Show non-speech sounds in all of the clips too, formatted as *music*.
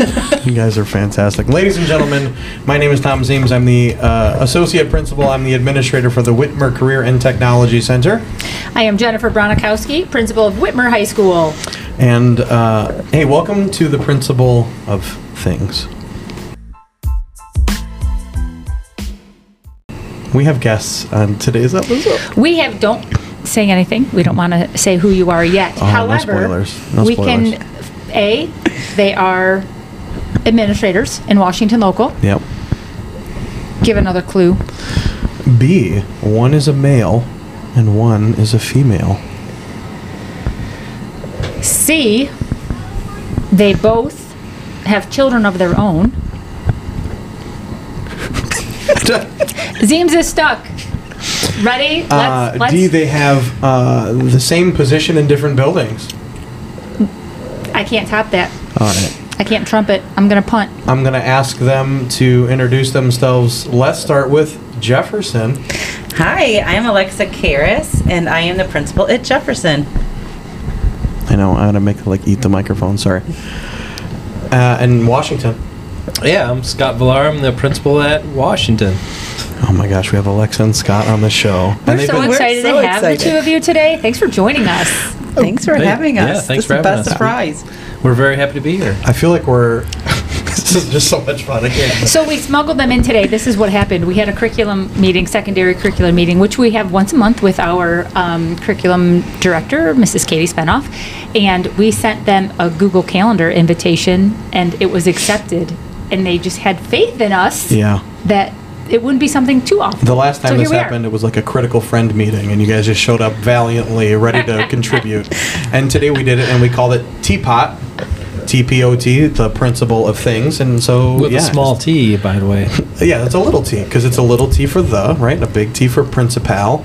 *laughs* You guys are fantastic. Ladies and gentlemen, my name is Thom Zeems. I'm the uh, associate principal. I'm the administrator for the Whitmer Career and Technology Center. I am Jennifer Bronikowski, principal of Whitmer High School. And uh, hey, welcome to the principal of things. We have guests on today's episode. We have, don't say anything. We don't want to say who you are yet. Oh, no However, spoilers. No we can, A, they are administrators in Washington Local. Yep. Give another clue. B, one is a male and one is a female. C, they both have children of their own. *laughs* Zeems is stuck. Ready? Let's, Uh, let's, D, they have uh, the same position in different buildings. I can't top that. All right. I can't trumpet. I'm going to punt. I'm going to ask them to introduce themselves. Let's start with Jefferson. Hi, I'm Alexa Karis, and I am the principal at Jefferson. I know, I'm going to make like eat the microphone, sorry. Uh, and Washington. Yeah, I'm Scott Villar. I'm the principal at Washington. Oh my gosh, we have Alexa and Scott on the show. We're and so been- We're excited so to have the two of you today. Thanks for joining us. Thanks for Hey, having yeah, us. thanks this for is the having best us. surprise. We're very happy to be here. I feel like we're. *laughs* this is just so much fun. I can't. So we smuggled them in today. This is what happened. We had a curriculum meeting, secondary curriculum meeting, which we have once a month with our um, curriculum director, Mrs. Katie Spenoff, and we sent them a Google Calendar invitation, and it was accepted. And they just had faith in us Yeah. that it wouldn't be something too awful. The last time here this happened, it was like a critical friend meeting, and you guys just showed up valiantly, ready to *laughs* contribute. And today we did it, and we called it Teapot, T P O T, the principle of things. And so, With yeah, a small T, by the way. *laughs* Yeah, it's a little t because it's a little t for the, right? And a big T for principal,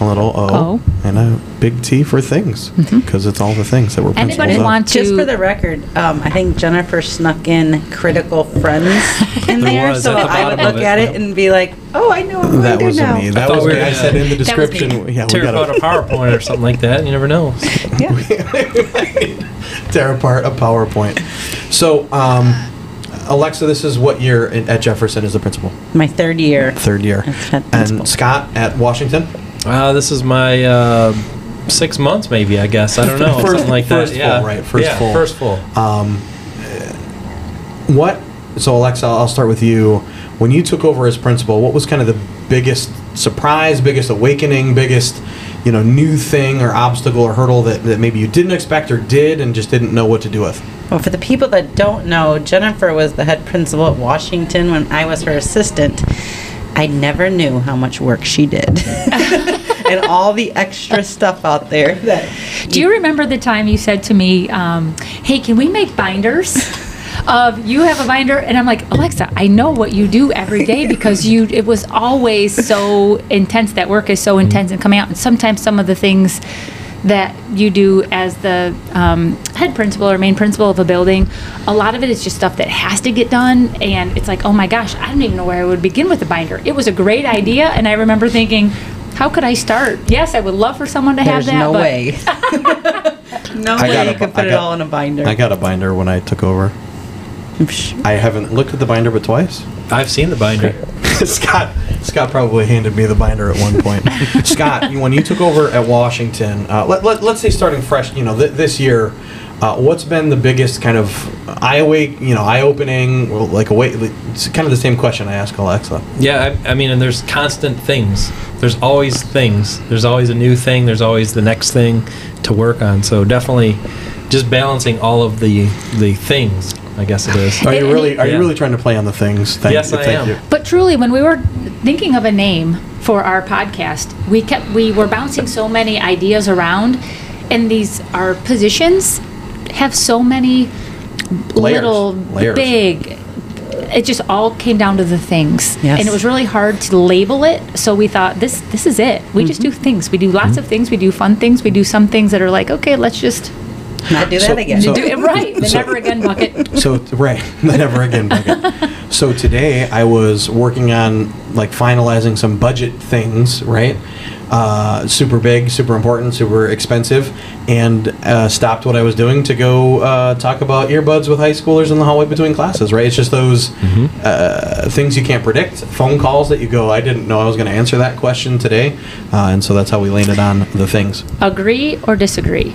a little O, O. and a big T for things because it's all the things that we're principals Anybody of. want Just for the record, um, I think Jennifer snuck in critical friends *laughs* in There there, so the I would look it, at yeah. it and be like, "Oh, I know what that going to do wasn't now." me. That was we me. I said in the That was me. description. Yeah, we Tear apart a got *laughs* PowerPoint or something like that. You never know. *laughs* Yeah. to tear apart a PowerPoint. So, um, Alexa, this is what year in, at Jefferson is the principal? My third year. Third year. As head principal. And Scott at Washington. Uh, this is my uh, six months, maybe. I guess I don't know, First- something like first that. full, yeah, right, first yeah, full. First full. Um, what? So Alexa, I'll start with you. When you took over as principal, what was kind of the biggest surprise, biggest awakening, biggest you know new thing or obstacle or hurdle that, that maybe you didn't expect or did and just didn't know what to do with? Well, for the people that don't know, Jennifer was the head principal at Washington when I was her assistant. I never knew how much work she did. *laughs* and all the extra stuff out there that Do you remember the time you said to me, um, "Hey, can we make binders?" Of you have a binder, and I'm like, Alexa, I know what you do every day because you. It was always so intense. That work is so intense and coming out. And sometimes some of the things that you do as the um, head principal or main principal of a building, a lot of it is just stuff that has to get done. And it's like, oh my gosh, I don't even know where I would begin with a binder. It was a great idea, and I remember thinking. How could I start? Yes, I would love for someone to have there's that. no but way. *laughs* no I way got you a could bu- put I it got- all in a binder. I got a binder when I took over. I haven't looked at the binder but twice. I've seen the binder. *laughs* Scott Scott probably handed me the binder at one point. *laughs* Scott, when you took over at Washington, uh, let, let, let's say starting fresh, you know, th- this year, uh, what's been the biggest kind of eye awake, you know, eye opening, well, like awake? It's kind of the same question I ask Alexa. Yeah, I, I mean, and there's constant things. There's always things. There's always a new thing. There's always the next thing to work on. So definitely, just balancing all of the the things. I guess it is. Are you really are you really trying to play on the things? Thank Yes, you, I thank am. you. But truly, when we were thinking of a name for our podcast, we kept we were bouncing so many ideas around, and these our positions have so many Layers. little Layers. big. It just all came down to the things, Yes. and it was really hard to label it. So we thought this this is it. We just do Mm-hmm. things. We do lots of things. We do fun things. We do some things that are like okay, let's just Not do that again. so- do it right. *laughs* The So- never again bucket. So right, *laughs* the never again bucket. So today I was working on like finalizing some budget things, right? uh, super big, super important, super expensive, and uh, stopped what I was doing to go uh, talk about earbuds with high schoolers in the hallway between classes. Right? It's just those uh, things you can't predict. Phone calls that you go, I didn't know I was going to answer that question today, uh, and so that's how we landed on the things. Agree or disagree?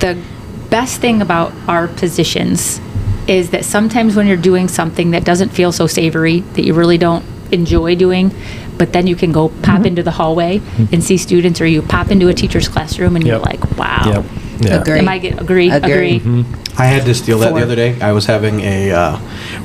The best thing about our positions is that sometimes when you're doing something that doesn't feel so savory, that you really don't enjoy doing, but then you can go Mm-hmm. pop into the hallway and see students, or you pop into a teacher's classroom and you're like, wow. Yep. Yeah. Agree. Am I get agree? Agree. Agree. I had to steal that the other day. I was having a uh,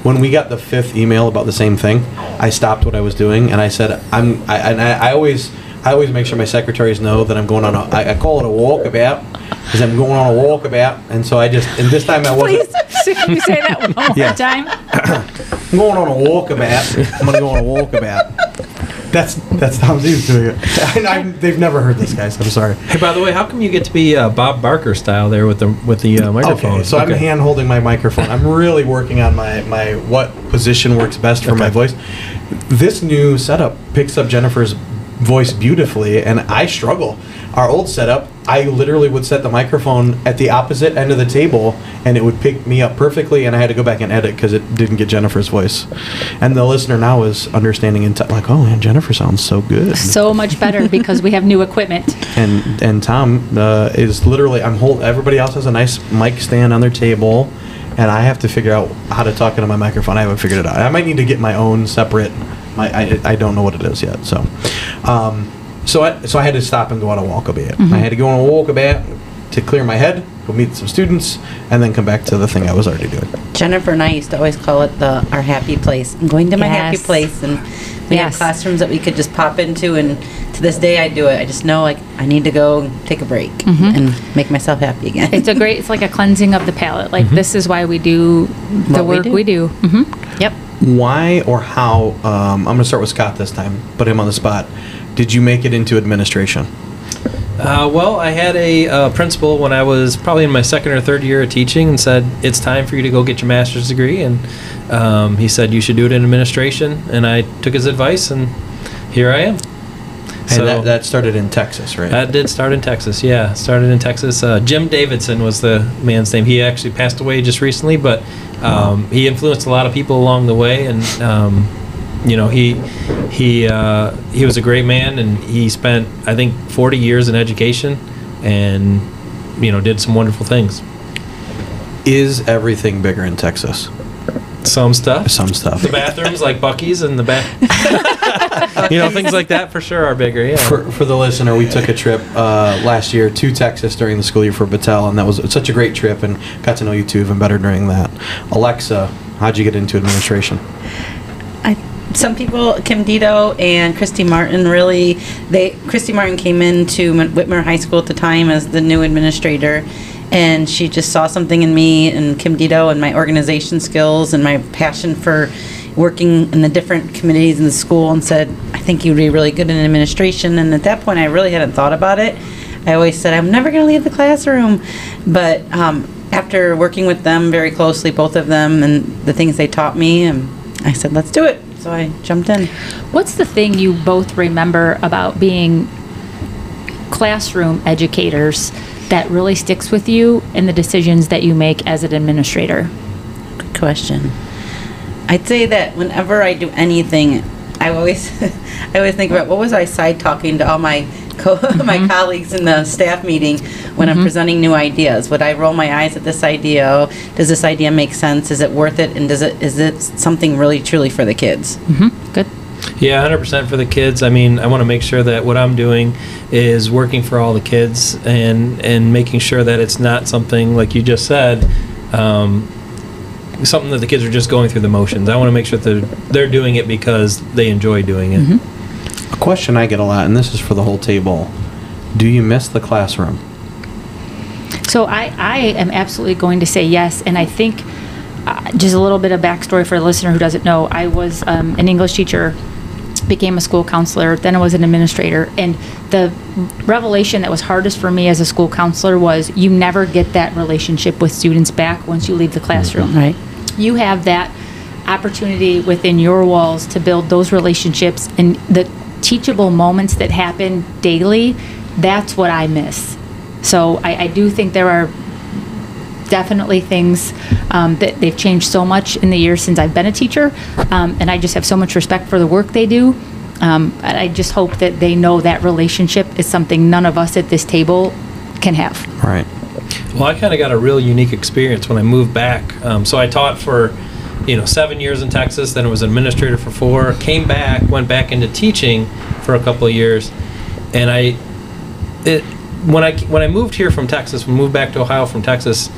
when we got the fifth email about the same thing. I stopped what I was doing and I said, "I'm." I, and I, I always, I always make sure my secretaries know that I'm going on a. I, I call it a walkabout because I'm going on a walkabout. And so I just, and this time I wasn't. Please, *laughs* can you say that one more Yeah. time? *coughs* I'm going on a walkabout. I'm gonna go on a walkabout. That's that's Thom Z's doing it. And I, they've never heard this, guys. I'm sorry. Hey, by the way, how come you get to be uh, Bob Barker style there with the with the uh, microphone? Okay, so I'm hand holding my microphone. I'm really working on my, my what position works best for my voice. This new setup picks up Jennifer's voice beautifully, and I struggle. Our old setup, I literally would set the microphone at the opposite end of the table, and it would pick me up perfectly, and I had to go back and edit because it didn't get Jennifer's voice. And the listener now is understanding and t- like, oh man, Jennifer sounds so good. So much better *laughs* because we have new equipment. and and Thom uh, is literally I'm hold everybody else has a nice mic stand on their table and I have to figure out how to talk into my microphone. I haven't figured it out. I might need to get my own separate my I, I don't know what it is yet. So um, so I so I had to stop and go on a walkabout. I had to go on a walk walkabout to clear my head, go meet some students, and then come back to the thing I was already doing. Jennifer and I used to always call it the our happy place. I'm going to my happy place, and we Yes. have classrooms that we could just pop into. And to this day, I do it. I just know like I need to go take a break and make myself happy again. It's a great, it's like a cleansing of the palate. Like, this is why we do the What we work do. we do. hmm Yep. Why or how? Um, I'm going to start with Scott this time. Put him on the spot. Did you make it into administration? Uh, well, I had a uh, principal when I was probably in my second or third year of teaching and said, It's time for you to go get your master's degree. And um, he said, You should do it in administration. And I took his advice, and here I am. And that, that started in Texas, right? That did start in Texas, yeah. Started in Texas. Uh, Jim Davidson was the man's name. He actually passed away just recently, but um, he influenced a lot of people along the way, and um, you know he he uh, he was a great man, and he spent I think 40 years in education, and you know did some wonderful things. Is everything bigger in Texas? Some stuff. Some stuff. The bathrooms like Buc-ee's and the back. *laughs* you know things like that for sure are bigger. Yeah. For, for the listener, we took a trip uh, last year to Texas during the school year for Battelle, and that was such a great trip, and got to know you too even better during that. Alexa, how'd you get into administration? Some people, Kim Dito and Christy Martin, really, they Christy Martin came into Whitmer High School at the time as the new administrator, and she just saw something in me and Kim Dito and my organization skills and my passion for working in the different committees in the school, and said, "I think you'd be really good in administration." And at that point, I really hadn't thought about it. I always said, "I'm never going to leave the classroom," but um, after working with them very closely, both of them, and the things they taught me, um, I said, "Let's do it." So I jumped in. What's the thing you both remember about being classroom educators that really sticks with you in the decisions that you make as an administrator? Good question. I'd say that whenever I do anything, I always, *laughs* I always think about what was I side talking to all my co- *laughs* my colleagues in the staff meeting when I'm presenting new ideas. Would I roll my eyes at this idea? Does this idea make sense? Is it worth it? And does it is it something really truly for the kids? Mm-hmm. Good. Yeah, 100% for the kids. I mean, I want to make sure that what I'm doing is working for all the kids and and making sure that it's not something like you just said, um, something that the kids are just going through the motions. I want to make sure that they're, they're doing it because they enjoy doing it. A question I get a lot, and this is for the whole table. Do you miss the classroom? So I, I am absolutely going to say yes, and I think uh, just a little bit of backstory for the listener who doesn't know. I was um, an English teacher, became a school counselor, then I was an administrator, and the revelation that was hardest for me as a school counselor was you never get that relationship with students back once you leave the classroom. Right. You have that opportunity within your walls to build those relationships and the teachable moments that happen daily, that's what I miss. So I, I do think there are definitely things um, that they've changed so much in the years since I've been a teacher, um, and I just have so much respect for the work they do. Um, and I just hope that they know that relationship is something none of us at this table can have. Right. Well, I kind of got a real unique experience when I moved back. Um, so I taught for, you know, seven years in Texas. Then it was administrator for four. Came back, went back into teaching for a couple of years, and I, it when I when I moved here from Texas, moved back to Ohio from Texas,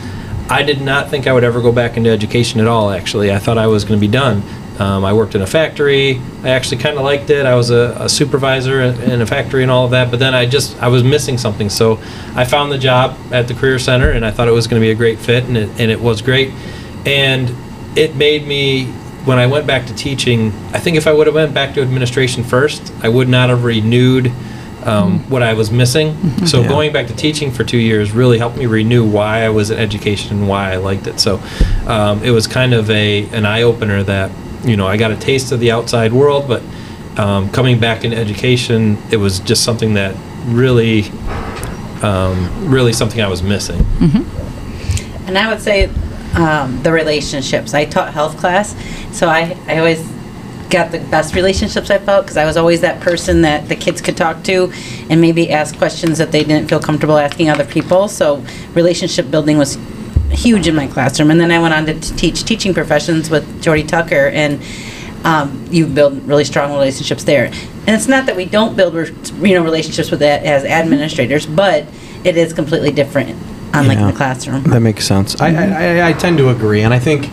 I did not think I would ever go back into education at all. Actually, I thought I was going to be done. Um, I worked in a factory. I actually kind of liked it. I was a, a, supervisor in a factory and all of that. But then I just I was missing something. So I found the job at the career center, and I thought it was going to be a great fit, and it, and it was great. And it made me when I went back to teaching. I think if I would have went back to administration first, I would not have renewed. Um, mm-hmm. what I was missing. Mm-hmm. So yeah. going back to teaching for two years really helped me renew why I was in education and why I liked it. So um, it was kind of a an eye opener that you know, I got a taste of the outside world, but um, coming back in education, it was just something that really, um, really something I was missing. Mm-hmm. And I would say um, the relationships. I taught health class, so I, I always got the best relationships I felt because I was always that person that the kids could talk to and maybe ask questions that they didn't feel comfortable asking other people. So relationship building was huge in my classroom. And then I went on to teach teaching professions with Jordy Tucker, and um, you build really strong relationships there. And it's not that we don't build you know relationships with that as administrators, but it is completely different unlike yeah, the classroom. That makes sense. Mm-hmm. I, I, I tend to agree, and I think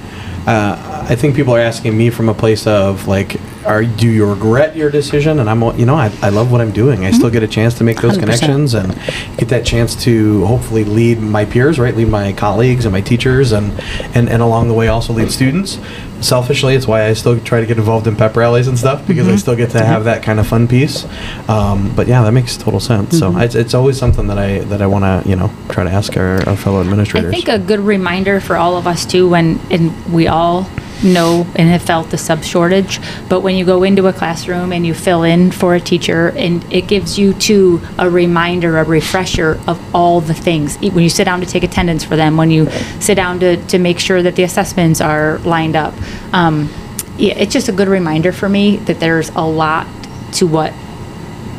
uh, I think people are asking me from a place of like are do you regret your decision? And I'm, you know, I, I love what I'm doing. I still mm-hmm. get a chance to make those 100%. connections and get that chance to hopefully lead my peers, right? Lead my colleagues and my teachers, and and, and along the way also lead students. Selfishly, it's why I still try to get involved in pep rallies and stuff because mm-hmm. I still get to have that kind of fun piece. Um, but yeah, that makes total sense. Mm-hmm. So it's, it's always something that I that I want to you know try to ask our, our fellow administrators. I think a good reminder for all of us too, when and we all know and have felt the sub shortage. But when you go into a classroom and you fill in for a teacher, and it gives you too a reminder, a refresher of all the things. When you sit down to take attendance for them, when you sit down to, to make sure that the assessments are lined up, um, yeah, it's just a good reminder for me that there's a lot to what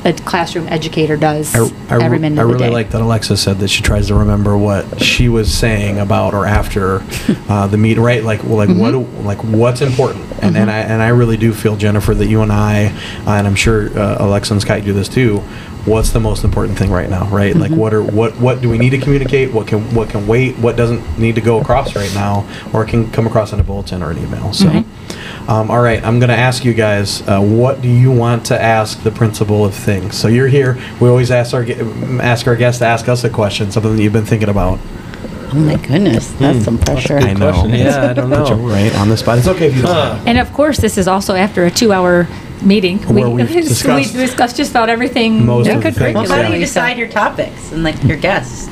a classroom educator does I, I, every minute I of the really like that Alexa said that she tries to remember what she was saying about or after *laughs* uh, the meet. Right, like well, like mm-hmm. what like what's important, and mm-hmm. and I and I really do feel Jennifer that you and I, uh, and I'm sure uh, Alexa and Scott do this too. What's the most important thing right now? Right, mm-hmm. like what are what what do we need to communicate? What can what can wait? What doesn't need to go across right now, or can come across in a bulletin or an email? So. Mm-hmm. Um, all right, I'm going to ask you guys, uh, what do you want to ask the principal of things? So you're here. We always ask our ask our guests to ask us a question, something that you've been thinking about. Oh my goodness, that's some pressure. I know. Question. Yeah, I don't *laughs* know. right on the spot. It's okay if you don't. And of course, this is also after a two-hour meeting. Where we've *laughs* discussed- we discussed just about everything. Most of the things, Well, how do Yeah. you decide your topics and like your guests?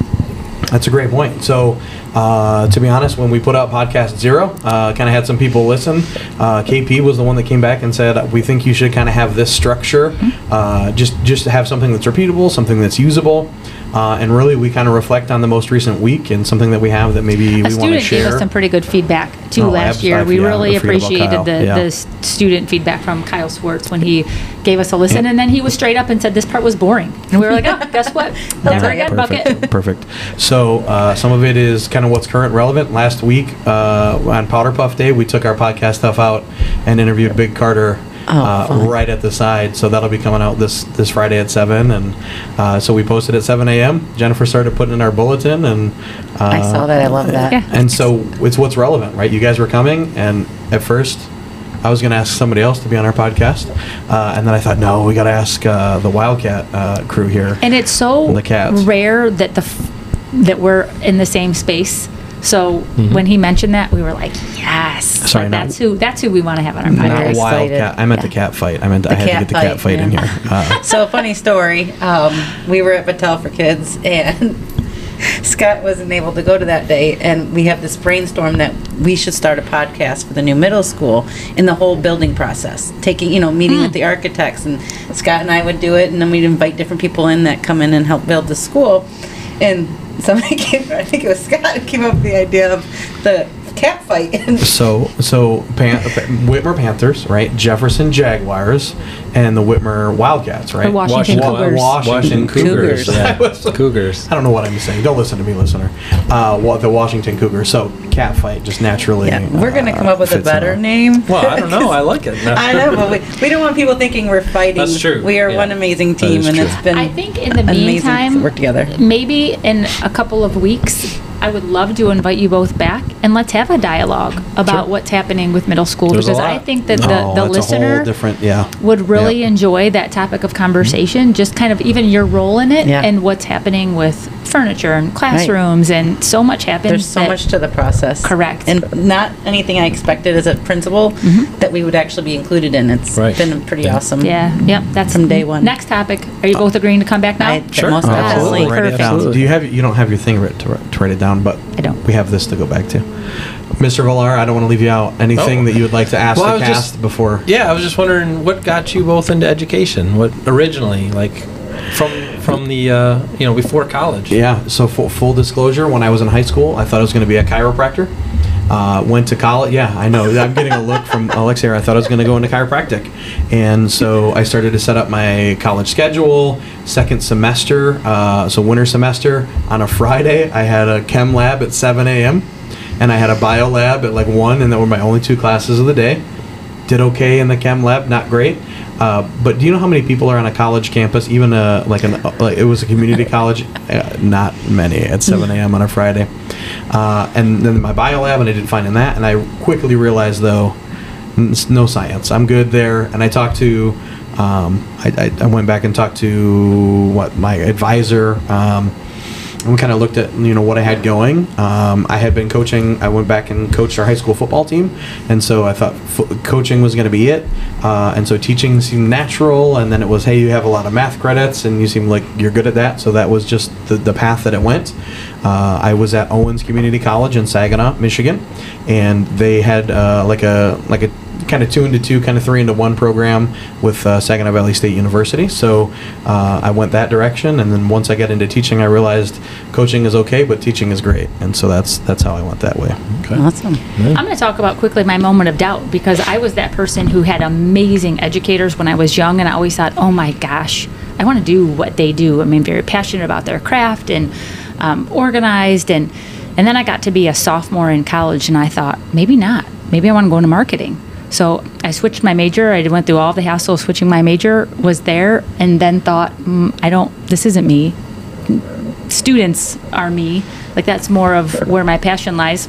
That's a great point. So, uh, to be honest, when we put out podcast zero, uh, kind of had some people listen. Uh, KP was the one that came back and said, "We think you should kind of have this structure, uh, just just to have something that's repeatable, something that's usable." Uh, and really, we kind of reflect on the most recent week and something that we have that maybe a we want to student share. gave us some pretty good feedback too Oh, last abs- year. I- We yeah, really I forget about appreciated the, Yeah. the student feedback from Kyle Swartz when he gave us a listen, Yeah. and then he was straight up and said this part was boring, and we were like, oh, *laughs* guess what? Never again, Perfect. bucket. Perfect. So uh, some of it is kind of what's current relevant. Last week uh, on Powder Puff Day, we took our podcast stuff out and interviewed Big Carter. Oh, uh, right at the side, so that'll be coming out this this Friday at seven, and uh, so we posted at seven a.m. Jennifer started putting in our bulletin, and uh, I saw that. I love that. Yeah. And so it's what's relevant, right? You guys were coming, and at first, I was going to ask somebody else to be on our podcast, uh, and then I thought, no, we got to ask uh, the Wildcat uh, crew here. And it's so The cats. rare that the f- that we're in the same space. So Mm-hmm. when he mentioned that, we were like, yes. Sorry, Like, not- that's who that's who we want to have on our Not Very podcast. excited. Wildcat. I meant the Yeah. cat fight. I meant I had to get the cat fight, fight in yeah. here. Uh, *laughs* So funny story. Um, we were at Battelle for Kids, and *laughs* Scott wasn't able to go to that day, and we have this brainstorm that we should start a podcast for the new middle school in the whole building process. Taking, you know, meeting with the architects, and Scott and I would do it, and then we'd invite different people in that come in and help build the school. And somebody *laughs* came, I think it was Scott, came up with the idea of the cat fight. *laughs* So, so Pan- Whitmer Panthers, right? Jefferson Jaguars, and the Whitmer Wildcats, right? Or Washington Wa- Cougars. Washington Cougars. Cougars. *laughs* I was- Yeah. Cougars. I don't know what I'm saying. Don't listen to me, listener. Uh, wa- the Washington Cougars. So, cat fight just naturally. yeah, we're gonna uh, come up with a fits in better name. Well, I don't know. I like it. *laughs* I know, but we, we don't want people thinking we're fighting. That's true, We are yeah. one amazing team, and true. it's been I think in the amazing meantime, to work together. maybe in a couple of weeks, I would love to invite you both back and let's have a dialogue about Sure. what's happening with middle school There's because I think that No, the, oh, the it's a whole listener different, yeah. would really Yep. enjoy that topic of conversation, mm-hmm. just kind of even your role in it Yeah. and what's happening with furniture and classrooms and so much happens. There's so that- much to the process. Correct. And not anything I expected as a principal mm-hmm. that we would actually be included in. It's Right. been pretty Yeah. awesome. Yeah, yep, that's From day one. Next topic. Are you both agreeing to come back now? I, Sure. most Oh, definitely. absolutely. Write it down. Absolutely. Do you have you don't have your thing writ to, to write it down, but I don't. We have this to go back to. Mr. Villar, I don't want to leave you out. Anything Oh. that you would like to ask Well, the cast just- before? Yeah, I was just wondering what got you both into education. What originally, like, from from the uh, you know before college. Yeah. So full, full disclosure, when I was in high school, I thought I was going to be a chiropractor. Uh, went to college. Yeah, I know. I'm getting a look from *laughs* Alex here. I thought I was going to go into chiropractic, and so I started to set up my college schedule. Second semester, uh, so winter semester, on a Friday, I had a chem lab at 7 a.m. and I had a bio lab at like one, and that were my only two classes of the day. Did okay in the chem lab, not great. Uh, but do you know how many people are on a college campus? Even a like an uh, like it was a community college, *laughs* uh, not many at 7 a.m. on a Friday. Uh, and then my bio lab, and I did fine in that. And I quickly realized though, no science. I'm good there. And I talked to, um, I, I, I went back and talked to what my advisor. Um, we kind of looked at you know what I had going. Um, I had been coaching. I went back and coached our high school football team, and so I thought coaching was going to be it. Uh, and so teaching seemed natural. And then it was, hey, you have a lot of math credits, and you seem like you're good at that. So that was just the, the path that it went. Uh, I was at Owens Community College in Saginaw, Michigan, and they had uh, like a like a kind of two into two, kind of three into one program with uh, Saginaw Valley State University. So uh, I went that direction, and then once I got into teaching, I realized coaching is okay, but teaching is great, and so that's that's how I went that way. Okay. Awesome. I'm going to talk about quickly my moment of doubt because I was that person who had amazing educators when I was young, and I always thought, oh my gosh, I want to do what they do. I mean, very passionate about their craft and um, organized, and and then I got to be a sophomore in college, and I thought maybe not. Maybe I want to go into marketing. So I switched my major. I went through all the hassle of switching my major. Was there, and then thought, mm, I don't. This isn't me students are me. Like that's more of where my passion lies.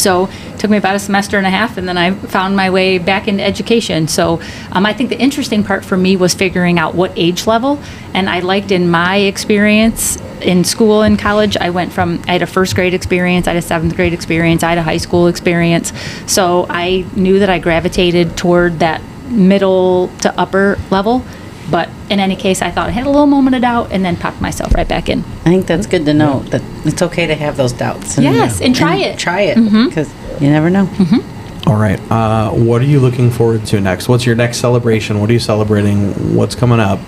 So it took me about a semester and a half, and then I found my way back into education. So um, I think the interesting part for me was figuring out what age level. And I liked in my experience in school and college, I went from, I had a first grade experience, I had a seventh grade experience, I had a high school experience. So I knew that I gravitated toward that middle to upper level. But in any case, I thought I had a little moment of doubt and then popped myself right back in. I think that's good to know that it's okay to have those doubts. And, Yes, and try it. Try it mm-hmm because you never know. All right. Uh, what are you looking forward to next? What's your next celebration? What are you celebrating? What's coming up?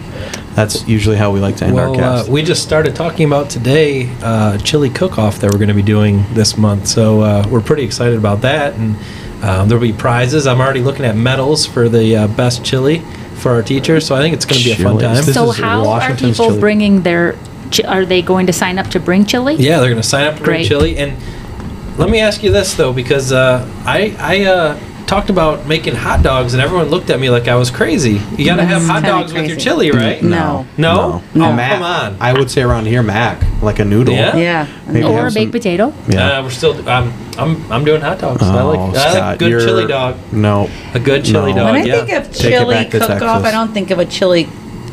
That's usually how we like to end our Well, uh, we just started talking about today uh, chili cook-off that we're going to be doing this month. So uh, we're pretty excited about that, and um, there'll be prizes. I'm already looking at medals for the uh, best chili for our teachers. So I think it's going to be a fun time. This so is how are Washington's people chili. bringing their? chi- Are they going to sign up to bring chili? Yeah, they're going to sign up to bring Great. chili. And let me ask you this though, because uh, I I uh, talked about making hot dogs, and everyone looked at me like I was crazy. You got to have That's hot kinda dogs with your crazy. chili, right? No. No? No. Oh, Mac. come on. I would say around here, mac, like a noodle. Yeah? Yeah. Maybe Or have a some- baked potato? Yeah. Uh, we're still. I'm I'm I'm doing hot dogs. I like Oh, I like Scott, good you're- chili dog. No. A good chili No. dog. When I yeah. think of Take it chili back to cook-off, Texas. I don't think of a chili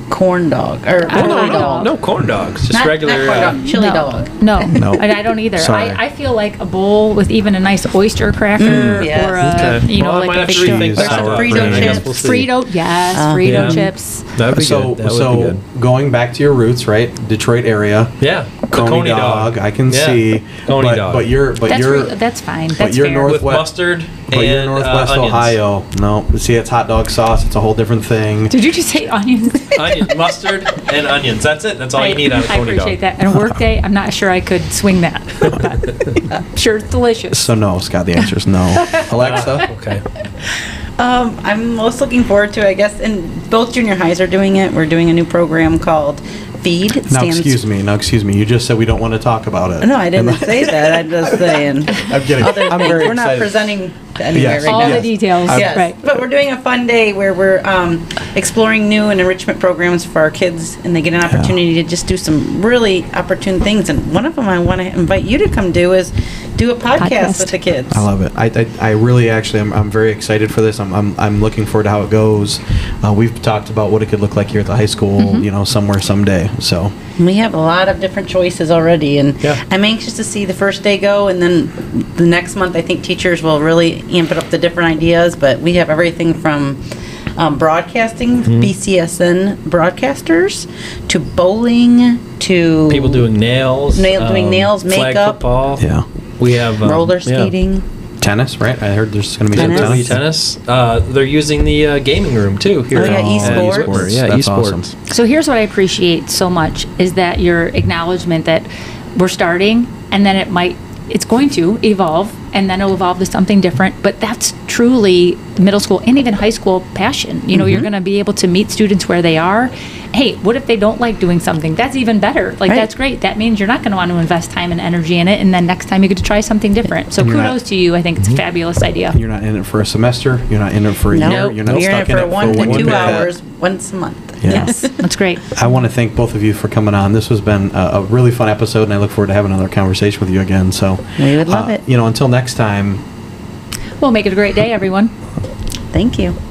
corn dog or I don't chili know. dog. No corn dogs, just Not- regular. not corn uh, dog, chili no. dog. No, No. *laughs* I, I don't either. Sorry. I, I feel like a bowl with even a nice oyster cracker Mm, yes. or a, Okay. you know, Well, I like might a have to big rethink Cheese, that. sour Frito cream. I guess chips. we'll. Frito, yes, Oh. Frito Yeah. chips. That'd be so good. That would so be good. going back to your roots, right? Detroit area. Yeah. the Coney, dog, I can Yeah. see. Coney but, dog. But you're but That's you're re- that's fine. but That's you're fair. north- with Northwest- mustard but you're Northwest uh. Ohio. No, see it's hot dog sauce. It's a whole different thing. Did you just say onions? *laughs* Onion, mustard and onions. That's it. That's all you need out of I Coney appreciate dog. that. And a work day, I'm not sure I could swing that. But *laughs* I'm sure it's delicious. So no, Scott. The answer is no. *laughs* Alexa. Okay. Um, I'm most looking forward to, I guess, and both junior highs are doing it. We're doing a new program called Feed. It Now excuse me. Now excuse me. You just said we don't want to talk about it. No, I didn't say that. I'm just saying. I'm kidding. Other I'm things. very We're not presenting anywhere Yes. right All now. the details, Yes, right. but we're doing a fun day where we're um, exploring new and enrichment programs for our kids, and they get an opportunity to just do some really opportune things. And one of them I want to invite you to come do is do a podcast, Podcast. with the kids. I love it. I, I, I really actually I'm, I'm very excited for this. I'm, I'm, I'm looking forward to how it goes. Uh, we've talked about what it could look like here at the high school, Mm-hmm. you know, somewhere someday. So We have a lot of different choices already, and Yeah. I'm anxious to see the first day go, and then the next month I think teachers will really amp it up the different ideas. But we have everything from um, broadcasting, Mm-hmm. BCSN broadcasters, to bowling, to People doing nails. um, Nail- doing nails, flag makeup. football. yeah, We have um, roller yeah. skating. tennis, right? I heard there's going to be some Tennis. There'll tennis. tennis. Uh, they're using the uh, gaming room too here. Oh, yeah, at- esports. at esports. Yeah, That's esports. awesome. So here's what I appreciate so much is that your acknowledgement that we're starting and then it might it's going to evolve and then it'll evolve to something different. But that's truly middle school and even high school passion. You know you're mm-hmm. going to be able to meet students where they are. Hey what if they don't like doing something? That's even better. Like Right. that's great. That means you're not going to want to invest time and energy in it and then next time you get to try something different. So And you're not- kudos to you. I think it's a mm-hmm. fabulous idea. You're not in it for a semester. You're not in it for a No, year. You're not you're in it stuck for one to when two pick that. hours once a month. Yeah. yes that's great I want to thank both of you for coming on. This has been a, a really fun episode, and I look forward to having another conversation with you again. So We would love uh, it. You know, until next time. well make it a great day everyone Thank you.